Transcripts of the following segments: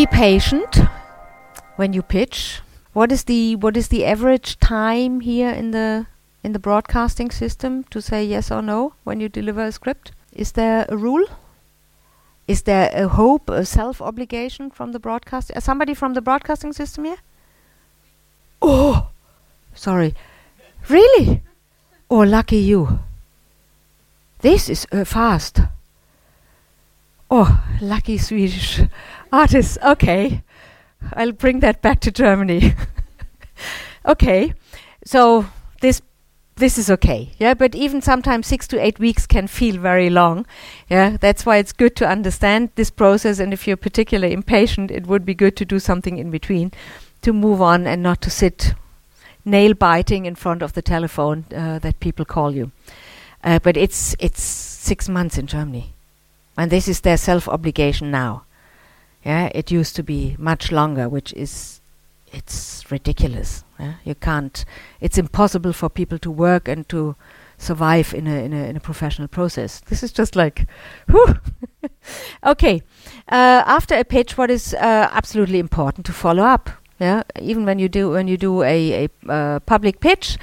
be patient when you pitch. What is the what is the average time here in the in the broadcasting system to say yes or no when you deliver a script? Is there a rule? Is there a hope, a self obligation from the broadcast? Uh, somebody from the broadcasting system here? Oh, sorry. Really? Oh, lucky you. This is uh, fast. Oh, lucky Swedish artists. Okay. I'll bring that back to Germany. okay. So this this is okay. Yeah, but even sometimes 6 to 8 weeks can feel very long. Yeah, that's why it's good to understand this process and if you're particularly impatient, it would be good to do something in between to move on and not to sit nail biting in front of the telephone uh, that people call you. Uh, but it's it's 6 months in Germany. And this is their self obligation now. Yeah, it used to be much longer, which is it's ridiculous. Yeah? You can't. It's impossible for people to work and to survive in a in a in a professional process. This is just like, whew. okay. Uh, after a pitch, what is uh, absolutely important to follow up? Yeah, even when you do when you do a a uh, public pitch,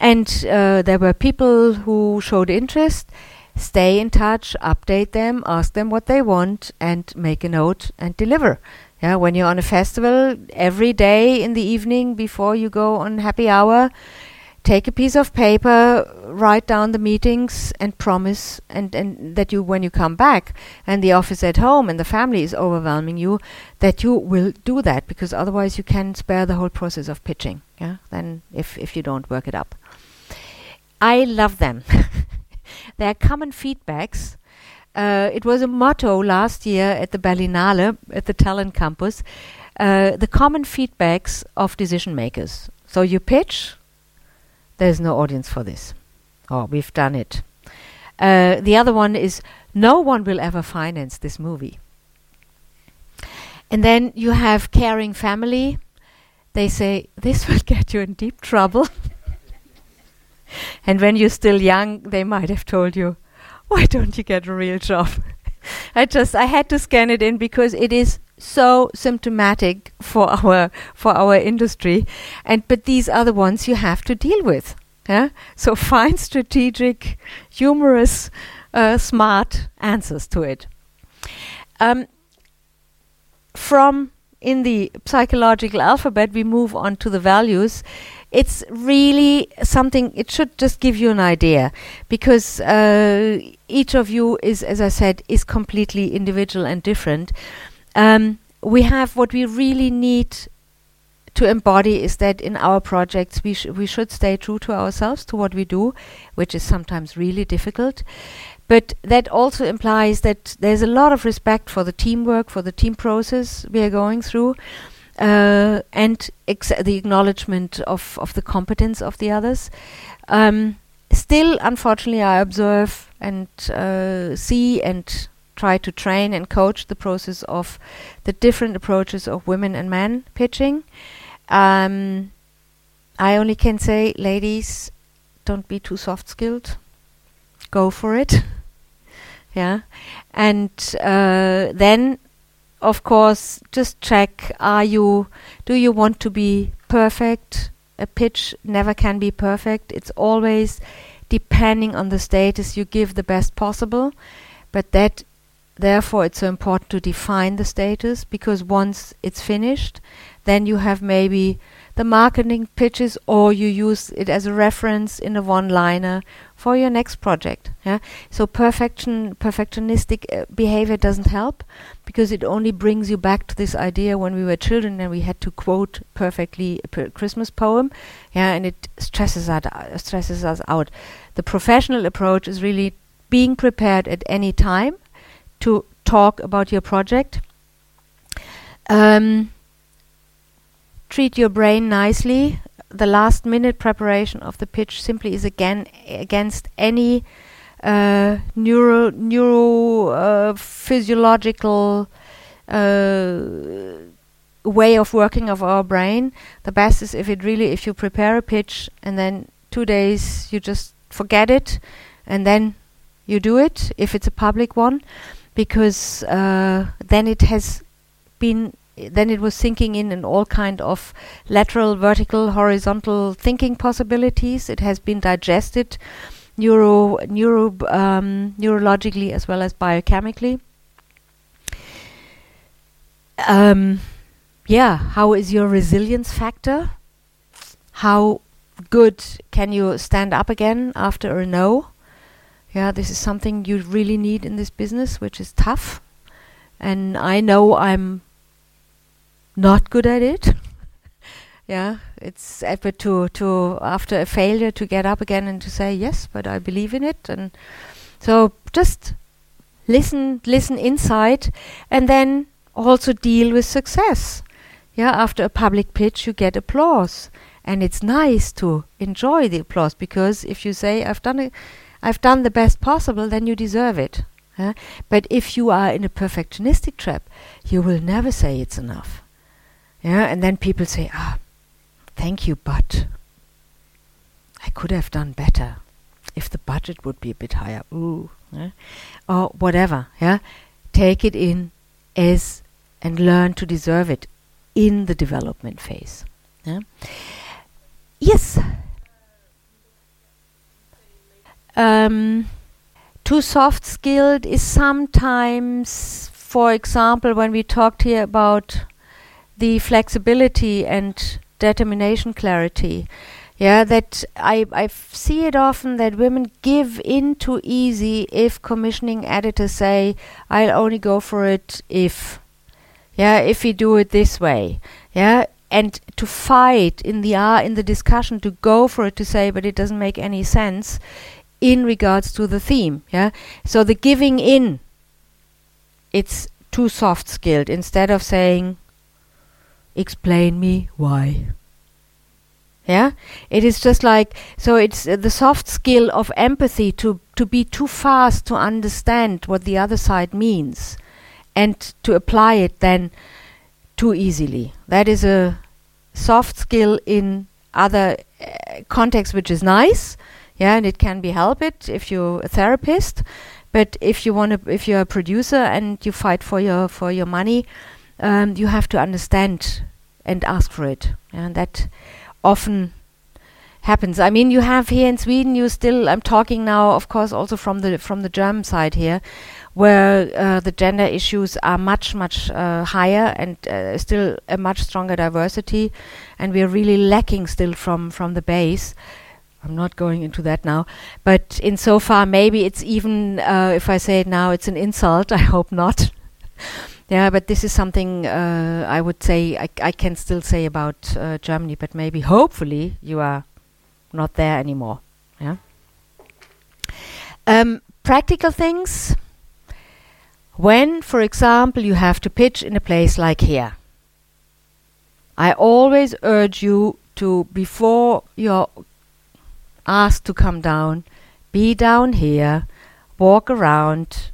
and uh, there were people who showed interest stay in touch, update them, ask them what they want, and make a note and deliver. Yeah, when you're on a festival, every day in the evening before you go on happy hour, take a piece of paper, write down the meetings, and promise, and, and that you, when you come back, and the office at home and the family is overwhelming you, that you will do that because otherwise you can spare the whole process of pitching. Yeah, then if if you don't work it up, I love them. There are common feedbacks. Uh, it was a motto last year at the Berlinale, at the Talent Campus, uh, the common feedbacks of decision makers. So you pitch, there's no audience for this. Oh, we've done it. Uh, the other one is no one will ever finance this movie. And then you have caring family. They say, this will get you in deep trouble. And when you're still young, they might have told you, why don't you get a real job? I just I had to scan it in because it is so symptomatic for our for our industry, and but these are the ones you have to deal with. Yeah, so find strategic, humorous, uh, smart answers to it. Um, from in the psychological alphabet, we move on to the values, it's really something it should just give you an idea because uh, each of you is as i said is completely individual and different. Um, we have what we really need to embody is that in our projects we sh- we should stay true to ourselves to what we do which is sometimes really difficult but that also implies that there's a lot of respect for the teamwork for the team process we are going through uh, and the acknowledgement of, of the competence of the others. Um, still, unfortunately, I observe and uh, see and try to train and coach the process of the different approaches of women and men pitching. Um, I only can say, ladies, don't be too soft skilled. Go for it. yeah. And uh, then of course, just check are you do you want to be perfect? A pitch never can be perfect. It's always depending on the status you give the best possible, but that therefore it's so important to define the status because once it's finished, then you have maybe the marketing pitches or you use it as a reference in a one liner for your next project yeah? So perfection perfectionistic uh, behavior doesn't help because it only brings you back to this idea when we were children and we had to quote perfectly a christmas poem yeah? And it stresses us uh, stresses us out. The professional approach is really being prepared at any time to talk about your project. Um, treat your brain nicely. The last minute preparation of the pitch simply is again against any uh, neuro neuro uh, physiological uh, way of working of our brain. The best is if it really if you prepare a pitch and then two days you just forget it and then you do it if it's a public one because uh, then it has been then it was sinking in in all kind of lateral, vertical, horizontal thinking possibilities. It has been digested neuro, neuro, um, neurologically as well as biochemically. Um, yeah, how is your resilience factor? How good can you stand up again after a no? Yeah, this is something you really need in this business, which is tough. And I know I'm not good at it. yeah, it's effort to to after a failure to get up again and to say yes, but I believe in it. And so just listen, listen inside, and then also deal with success. Yeah, after a public pitch, you get applause, and it's nice to enjoy the applause because if you say I've done it, I've done the best possible, then you deserve it. But if you are in a perfectionistic trap, you will never say it's enough. Yeah, and then people say, ah, thank you, but I could have done better if the budget would be a bit higher. Ooh, yeah? or whatever. Yeah, take it in as and learn to deserve it in the development phase. Yeah? Yes. Um, too soft skilled is sometimes, for example, when we talked here about the flexibility and determination clarity. Yeah, that I I see it often that women give in too easy if commissioning editors say I'll only go for it if yeah if we do it this way yeah and to fight in the uh, in the discussion to go for it to say but it doesn't make any sense in regards to the theme yeah so the giving in it's too soft skilled instead of saying explain me why. Yeah? It is just like so it's uh, the soft skill of empathy to to be too fast to understand what the other side means and to apply it then too easily. That is a soft skill in other uh, contexts which is nice yeah and it can be help it if you're a therapist. But if you want to if you're a producer and you fight for your for your money um, you have to understand and ask for it and that often happens. I mean, you have here in Sweden, you still. I'm talking now, of course, also from the from the German side here, where uh, the gender issues are much much uh, higher and uh, still a much stronger diversity, and we are really lacking still from from the base. I'm not going into that now, but in so far, maybe it's even uh, if I say it now, it's an insult. I hope not. Yeah, but this is something uh, I would say I, I can still say about uh, Germany, but maybe hopefully you are not there anymore. Yeah. Um, practical things. When, for example, you have to pitch in a place like here, I always urge you to, before you're asked to come down, be down here, walk around,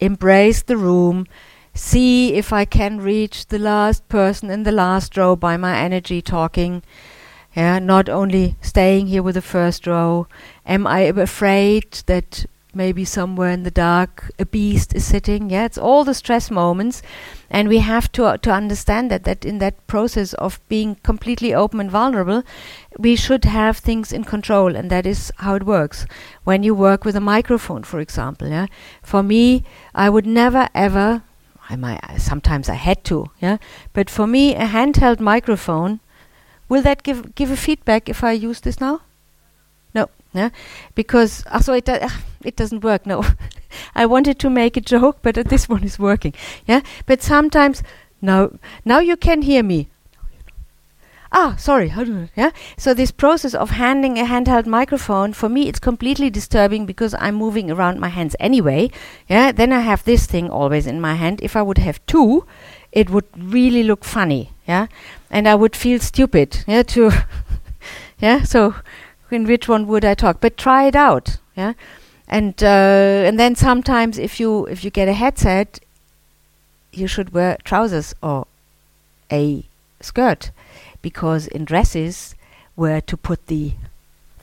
embrace the room, see if I can reach the last person in the last row by my energy talking. Yeah, not only staying here with the first row. Am I afraid that maybe somewhere in the dark a beast is sitting? Yeah, it's all the stress moments, and we have to uh, to understand that that in that process of being completely open and vulnerable, we should have things in control, and that is how it works. When you work with a microphone, for example, yeah, for me, I would never ever I might sometimes I had to, yeah. But for me, a handheld microphone, will that give give a feedback if I use this now? No, yeah, because also it uh, it doesn't work. No, I wanted to make a joke, but uh, this one is working. Yeah, but sometimes now now you can hear me ah, sorry, yeah? So this process of handing a handheld microphone for me it's completely disturbing because I'm moving around my hands anyway. Yeah, then I have this thing always in my hand. If I would have two, it would really look funny. Yeah, and I would feel stupid. Yeah, to yeah. So in which one would I talk? But try it out. Yeah, and uh, and then sometimes if you if you get a headset, you should wear trousers or a skirt because in dresses were to put the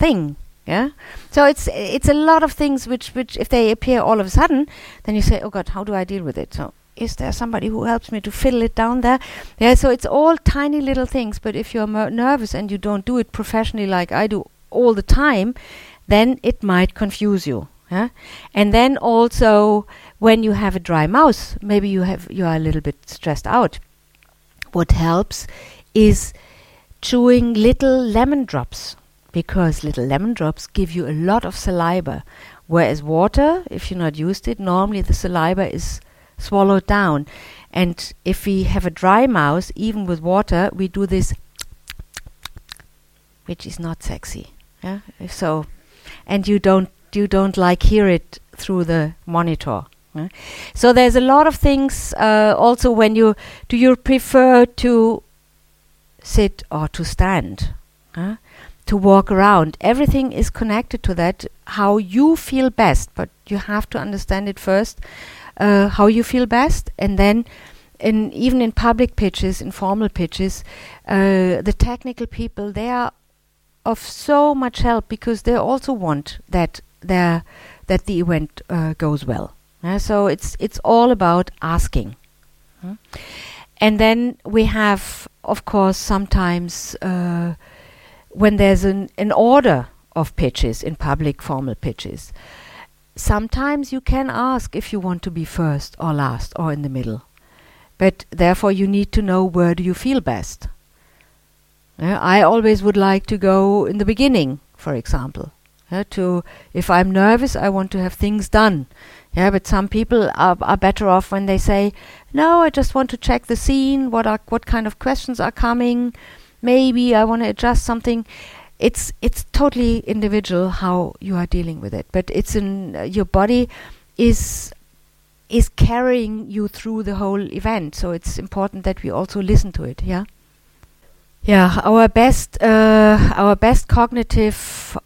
thing yeah so it's it's a lot of things which which if they appear all of a sudden then you say oh god how do i deal with it so is there somebody who helps me to fiddle it down there? Yeah, so it's all tiny little things. But if you're nervous and you don't do it professionally like I do all the time, then it might confuse you. Yeah? And then also when you have a dry mouth, maybe you have you are a little bit stressed out. What helps is chewing little lemon drops because little lemon drops give you a lot of saliva. Whereas water, if you're not used it, normally the saliva is swallowed down. And if we have a dry mouth, even with water, we do this, which is not sexy. Yeah. So, and you don't you don't like hear it through the monitor. Yeah? So there's a lot of things. Uh, also, when you do you prefer to sit or to stand, uh, to walk around? Everything is connected to that. How you feel best, but you have to understand it first. Uh, how you feel best, and then. In, even in public pitches, informal pitches, uh, the technical people they are of so much help because they also want that their that the event uh, goes well. So it's it's all about asking. Hmm? And then we have, of course, sometimes uh, when there's an, an order of pitches in public formal pitches, sometimes you can ask if you want to be first or last or in the middle. But therefore, you need to know where do you feel best. Uh, I always would like to go in the beginning, for example. Uh, to if I'm nervous, I want to have things done. Yeah, but some people are, are better off when they say, "No, I just want to check the scene. What are what kind of questions are coming? Maybe I want to adjust something." It's it's totally individual how you are dealing with it, but it's in uh, your body is is carrying you through the whole event. So it's important that we also listen to it. Yeah. Yeah, our best uh, our best cognitive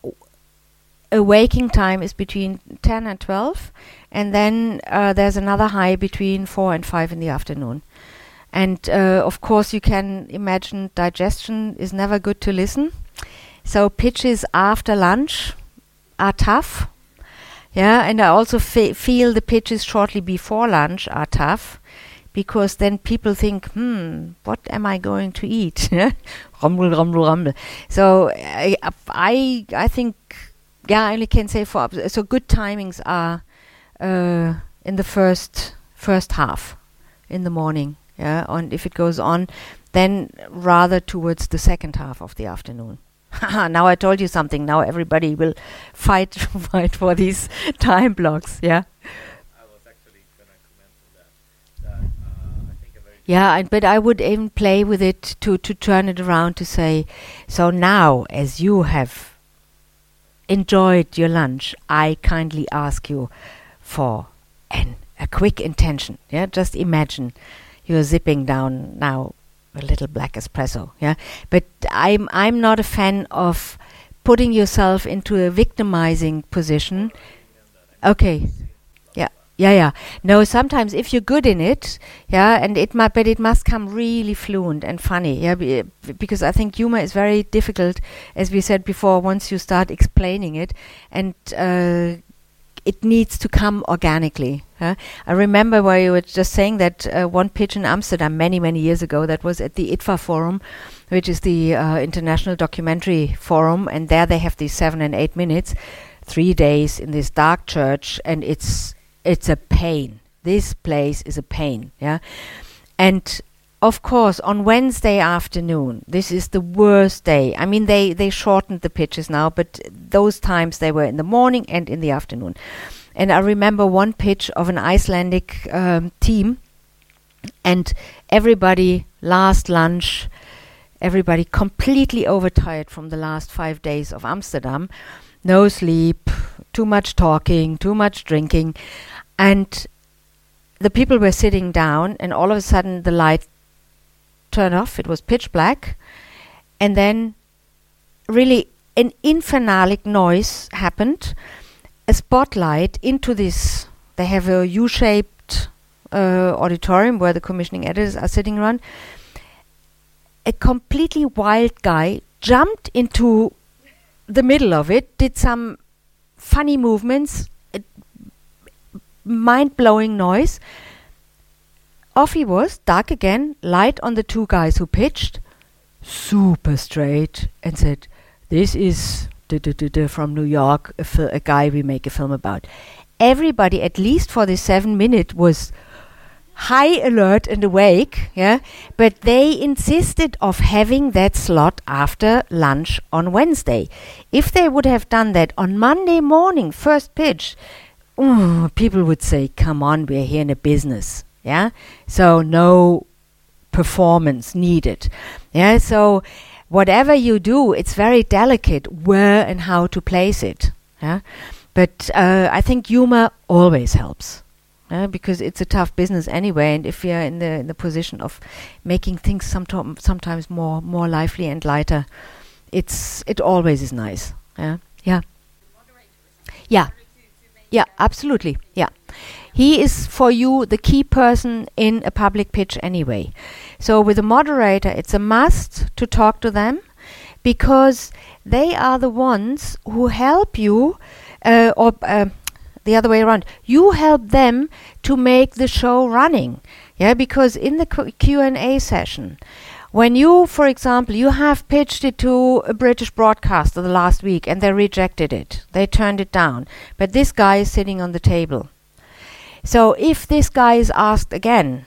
awaking time is between 10 and 12 and then uh, there's another high between 4 and 5 in the afternoon and uh, of course you can imagine digestion is never good to listen so pitches after lunch are tough yeah and i also feel the pitches shortly before lunch are tough because then people think, hmm, what am I going to eat? rumble, rumble, rumble. So I, I, I think yeah, I only can say for so good timings are uh, in the first first half in the morning. Yeah, and if it goes on, then rather towards the second half of the afternoon. now I told you something. Now everybody will fight fight for these time blocks. Yeah. I was actually. Yeah, but I would even play with it to, to turn it around to say, so now as you have enjoyed your lunch, I kindly ask you for an a quick intention. Yeah, just imagine you're zipping down now a little black espresso. Yeah, but I'm I'm not a fan of putting yourself into a victimizing position. Okay. Yeah, yeah. No, sometimes if you're good in it, yeah, and it might, but it must come really fluent and funny, yeah, be, because I think humor is very difficult, as we said before. Once you start explaining it, and uh, it needs to come organically. I remember where you were just saying that uh, one pitch in Amsterdam many, many years ago. That was at the IDFA Forum, which is the uh, International Documentary Forum, and there they have these seven and eight minutes, three days in this dark church, and it's it's a pain. This place is a pain, yeah. And of course, on Wednesday afternoon, this is the worst day. I mean, they they shortened the pitches now, but those times they were in the morning and in the afternoon. And I remember one pitch of an Icelandic um, team, and everybody last lunch, everybody completely overtired from the last five days of Amsterdam, no sleep, too much talking, too much drinking. And the people were sitting down, and all of a sudden the light turned off. It was pitch black. And then, really, an infernalic noise happened. A spotlight into this. They have a U shaped uh, auditorium where the commissioning editors are sitting around. A completely wild guy jumped into the middle of it, did some funny movements, mind blowing noise. off he was, dark again, light on the two guys who pitched, super straight, and said, This is from New York, a, fil- a guy we make a film about. Everybody, at least for the seven minute, was high alert and awake, yeah, but they insisted of having that slot after lunch on Wednesday. If they would have done that on Monday morning, first pitch, ooh, people would say, "Come on, we're here in a business." Yeah, so no performance needed. Yeah, so whatever you do, it's very delicate where and how to place it. Yeah, but uh, I think humor always helps. Yeah, because it's a tough business anyway, and if you're in the in the position of making things somet- sometimes more more lively and lighter, it's it always is nice. Yeah, yeah, yeah, yeah, absolutely. Yeah, he is for you the key person in a public pitch anyway. So with a moderator, it's a must to talk to them because they are the ones who help you uh, or. Uh, the other way around. You help them to make the show running. Yeah, because in the Q&A session, when you, for example, you have pitched it to a British broadcaster the last week and they rejected it, they turned it down, but this guy is sitting on the table. So if this guy is asked again,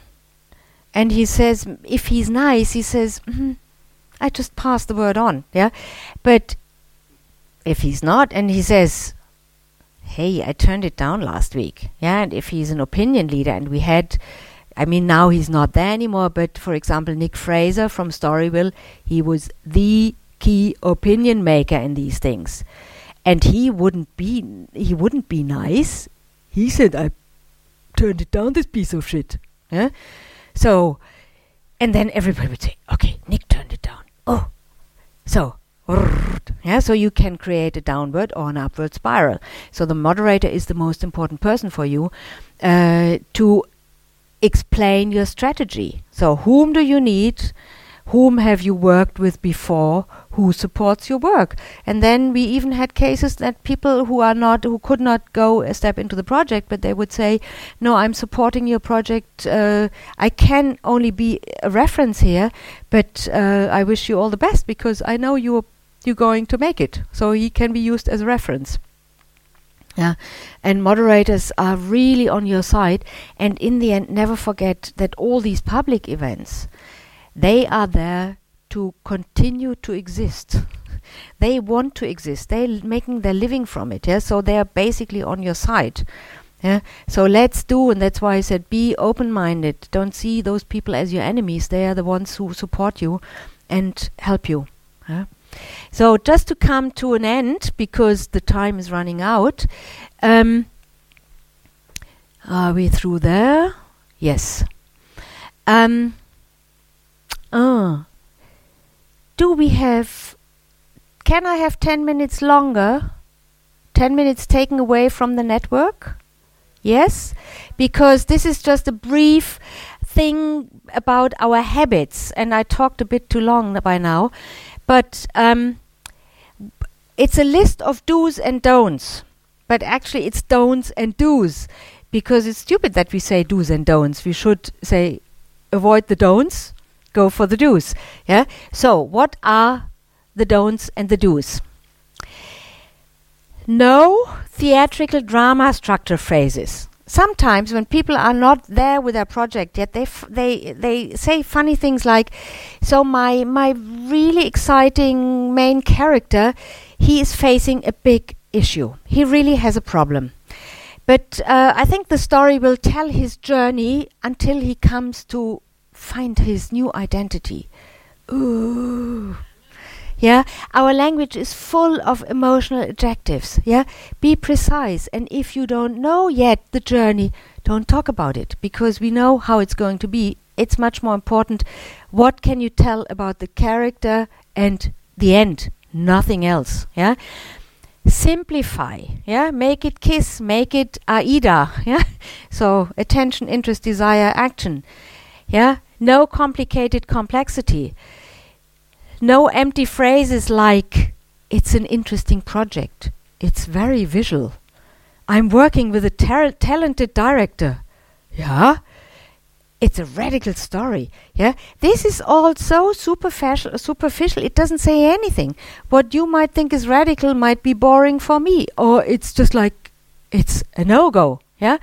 and he says, if he's nice, he says, mm, I just pass the word on, yeah. But if he's not, and he says, hey, I turned it down last week. Yeah, and if he's an opinion leader, and we had, I mean, now he's not there anymore, but for example, Nick Fraser from Storyville, he was the key opinion maker in these things. And he wouldn't be, he wouldn't be nice. He said, I turned it down, this piece of shit. Yeah? So, and then everybody would say, okay, Nick turned it down. Oh, so yeah, so you can create a downward or an upward spiral. So the moderator is the most important person for you uh, to explain your strategy. So whom do you need? Whom have you worked with before? Who supports your work? And then we even had cases that people who are not, who could not go a step into the project, but they would say, "No, I'm supporting your project. Uh, I can only be a reference here, but uh, I wish you all the best because I know you're you're going to make it. So he can be used as a reference. Yeah, and moderators are really on your side. And in the end, never forget that all these public events, they are there to continue to exist. they want to exist. They're making their living from it. Yeah, so they are basically on your side. Yeah, so let's do, and that's why I said be open-minded. Don't see those people as your enemies. They are the ones who support you and help you. Yeah? So just to come to an end, because the time is running out, um, are we through there? Yes. Um, uh, do we have, can I have 10 minutes longer? 10 minutes taken away from the network? Yes? Because this is just a brief thing about our habits, and I talked a bit too long by now. But um, it's a list of do's and don'ts, but actually it's don'ts and do's because it's stupid that we say do's and don'ts. We should say avoid the don'ts, go for the do's. Yeah. So what are the don'ts and the do's? No theatrical drama structure phrases sometimes when people are not there with their project yet, they f- they they say funny things like, "So my my really exciting main character, he is facing a big issue. He really has a problem." But uh, I think the story will tell his journey until he comes to find his new identity. Ooh. Yeah, our language is full of emotional adjectives. Yeah, be precise. And if you don't know yet the journey, don't talk about it because we know how it's going to be. It's much more important. What can you tell about the character and the end? Nothing else. Yeah. Simplify, yeah. Make it kiss, make it Aida, yeah. So attention, interest, desire, action, yeah. No complicated complexity. No empty phrases like, it's an interesting project. It's very visual. I'm working with a talented director. Yeah? it's a radical story. Yeah, this is all so superficial. Superficial. It doesn't say anything. What you might think is radical might be boring for me, or it's just like it's a no-go. Yeah.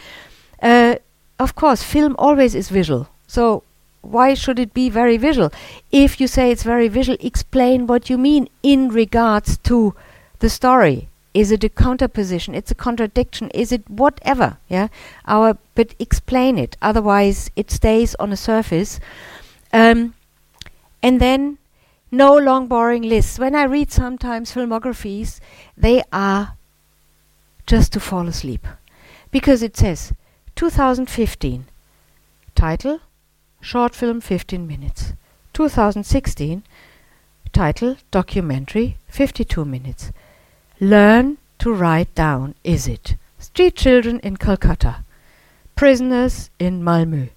Uh, of course, film always is visual. So why should it be very visual? If you say it's very visual, explain what you mean in regards to the story. Is it a counterposition? It's a contradiction. Is it whatever? Yeah. Our but explain it. Otherwise, it stays on a surface. Um, and then no long boring lists. When I read sometimes filmographies, they are just to fall asleep because it says 2015 title short film 15 minutes. 2016 title documentary 52 minutes. Learn to write down is it? Street children in Calcutta prisoners in Malmö.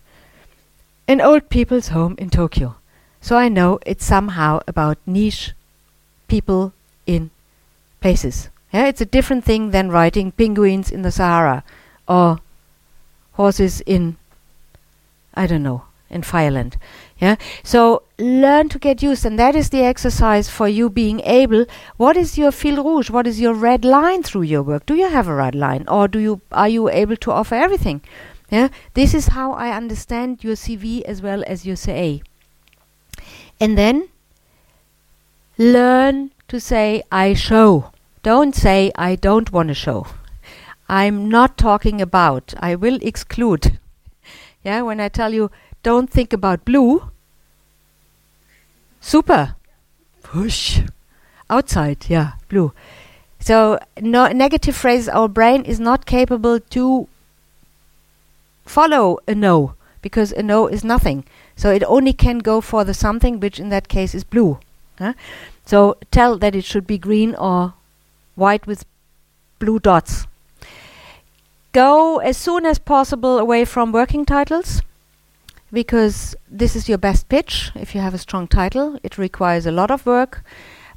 An old people's home in Tokyo. So I know it's somehow about niche people in places. Yeah it's a different thing than writing penguins in the Sahara or horses in I don't know in Fireland. Yeah. So learn to get used, and that is the exercise for you being able. What is your fil rouge? What is your red line through your work? Do you have a red line, or do you are you able to offer everything? Yeah. This is how I understand your CV as well as your CA. And then learn to say I show. Don't say I don't want to show. I'm not talking about. I will exclude. Yeah, when I tell you don't think about blue. Super. Push. Outside, yeah, blue. So no negative phrase our brain is not capable to follow a no because a no is nothing. So it only can go for the something which in that case is blue. Huh? So tell that it should be green or white with blue dots go as soon as possible away from working titles because this is your best pitch. If you have a strong title, it requires a lot of work.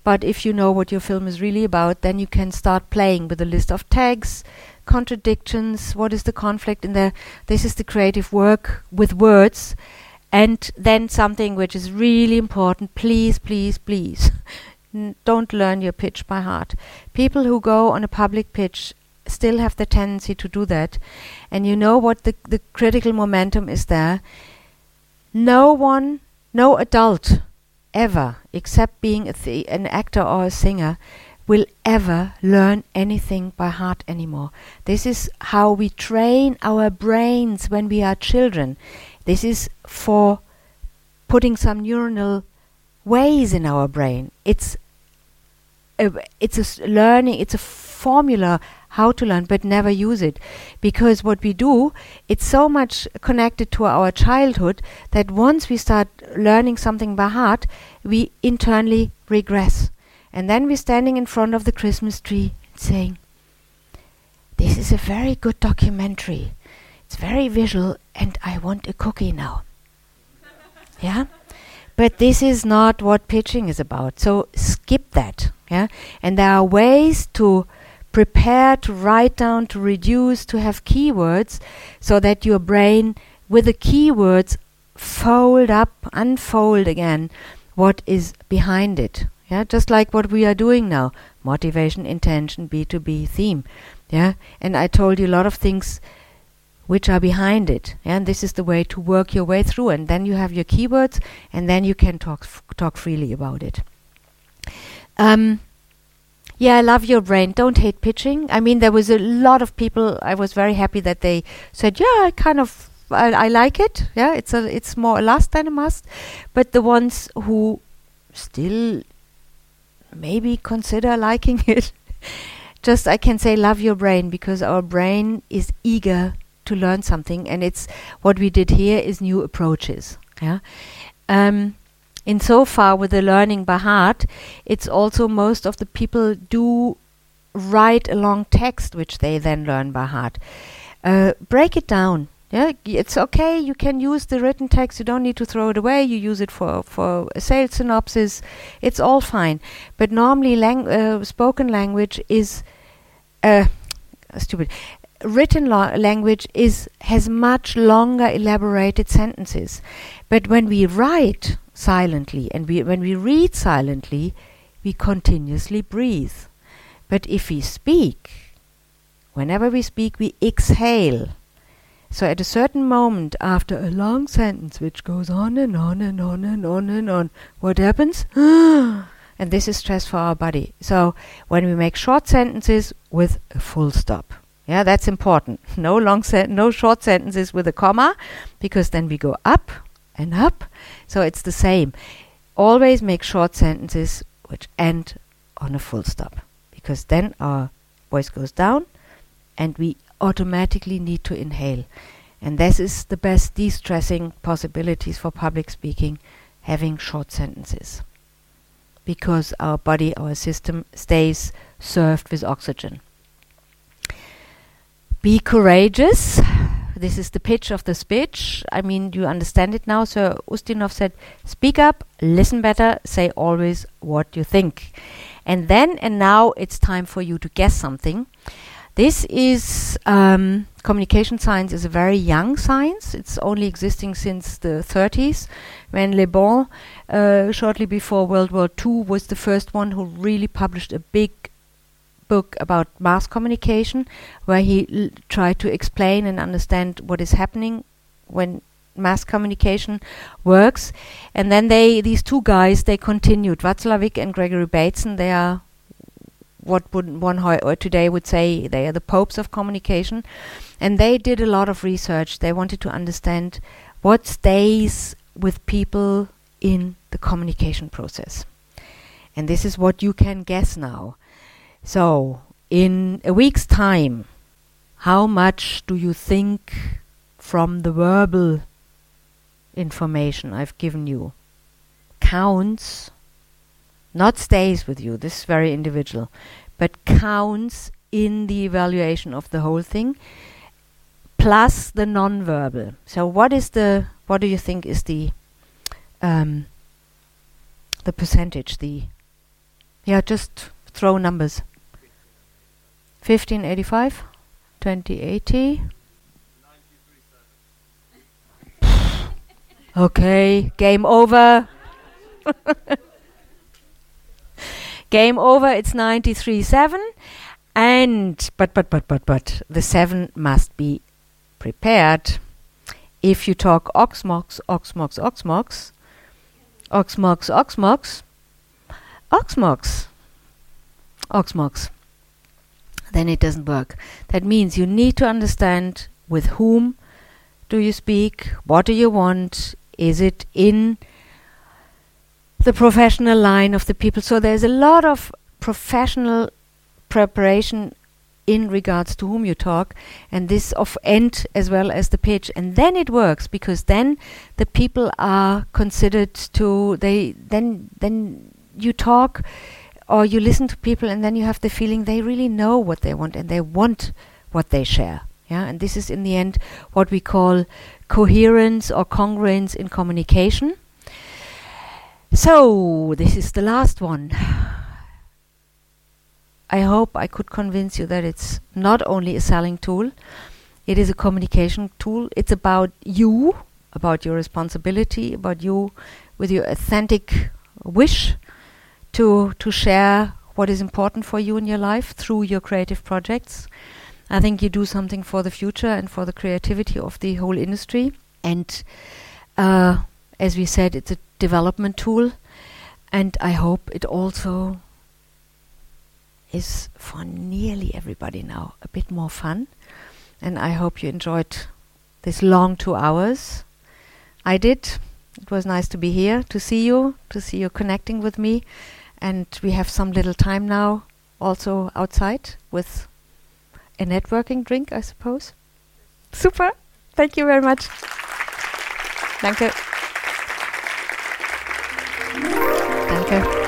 But if you know what your film is really about, then you can start playing with a list of tags, contradictions, what is the conflict in there. This is the creative work with words. And then something which is really important please, please, please. don't learn your pitch by heart. People who go on a public pitch still have the tendency to do that. And you know what the, the critical momentum is there. No one, no adult ever, except being an actor or a singer, will ever learn anything by heart anymore. This is how we train our brains when we are children. This is for putting some neuronal ways in our brain. It's a, it's a learning. It's a formula how to learn but never use it. Because what we do it's so much connected to our childhood that once we start learning something by heart we internally regress. And then we're standing in front of the christmas tree saying this is a very good documentary. It's very visual and i want a cookie now. Yeah? But this is not what pitching is about. So skip that. Yeah? And there are ways to prepare to write down, to reduce, to have keywords so that your brain, with the keywords, fold up, unfold again what is behind it. Yeah, just like what we are doing now motivation, intention, B2B theme. Yeah, and I told you a lot of things which are behind it. Yeah? And this is the way to work your way through, and then you have your keywords, and then you can talk f- talk freely about it. Um, yeah, I love your brain. Don't hate pitching. I mean, there was a lot of people. I was very happy that they said, "Yeah, I kind of, I, I like it. Yeah, it's a, it's more a last than a must." But the ones who still maybe consider liking it, just I can say, love your brain because our brain is eager to learn something, and it's what we did here is new approaches. Yeah. Um, in so far with the learning by heart, it's also most of the people do write a long text which they then learn by heart. Uh, break it down. Yeah, it's okay. You can use the written text. You don't need to throw it away. You use it for for a sales synopsis. It's all fine. But normally, lang- uh, spoken language is uh, stupid. written language is has much longer elaborated sentences. But when we write silently and we when we read silently, we continuously breathe. But if we speak, whenever we speak, we exhale. So at a certain moment after a long sentence which goes on and on and on and on and on, what happens? and this is stress for our body. So when we make short sentences with a full stop. Yeah, that's important. No long sen- no short sentences with a comma because then we go up and up. So it's the same. Always make short sentences which end on a full stop because then our voice goes down and we automatically need to inhale. And this is the best de stressing possibilities for public speaking having short sentences because our body, our system stays served with oxygen. Be courageous. This is the pitch of the speech. I mean, you understand it now. So Ustinov said, speak up, listen better, say always what you think. And then and now it's time for you to guess something. This is um, communication science is a very young science. It's only existing since the 30s, when Le Bon, uh, shortly before World War II, was the first one who really published a big book about mass communication, where he l- tried to explain and understand what is happening when mass communication works. And then they, these two guys, they continued. Watzlawick and Gregory Bateson, they are what would one ho- today would say they are the popes of communication and they did a lot of research they wanted to understand what stays with people in the communication process and this is what you can guess now so in a week's time how much do you think from the verbal information i've given you counts not stays with you, this is very individual, but counts in the evaluation of the whole thing, plus the non-verbal. So what is the, what do you think is the, um, the percentage, the, yeah, just throw numbers. 1585, 2080. okay, game over. Game over, it's 93-7. And, but, but, but, but, but, the 7 must be prepared. If you talk oxmox, oxmox, oxmox, oxmox, oxmox, oxmox, oxmox, then it doesn't work. That means you need to understand with whom do you speak, what do you want, is it in the professional line of the people. So there's a lot of professional preparation in regards to whom you talk and this of end as well as the pitch and then it works because then the people are considered to they then then you talk or you listen to people and then you have the feeling they really know what they want and they want what they share yeah and this is in the end what we call coherence or congruence in communication so, this is the last one. I hope I could convince you that it's not only a selling tool, it is a communication tool. It's about you, about your responsibility, about you with your authentic wish to to share what is important for you in your life through your creative projects. I think you do something for the future and for the creativity of the whole industry. And uh, as we said, it's a development tool, and I hope it also is for nearly everybody now a bit more fun. And I hope you enjoyed this long two hours. I did. It was nice to be here, to see you, to see you connecting with me. And we have some little time now also outside with a networking drink, I suppose. Super. Thank you very much. Danke. Danke.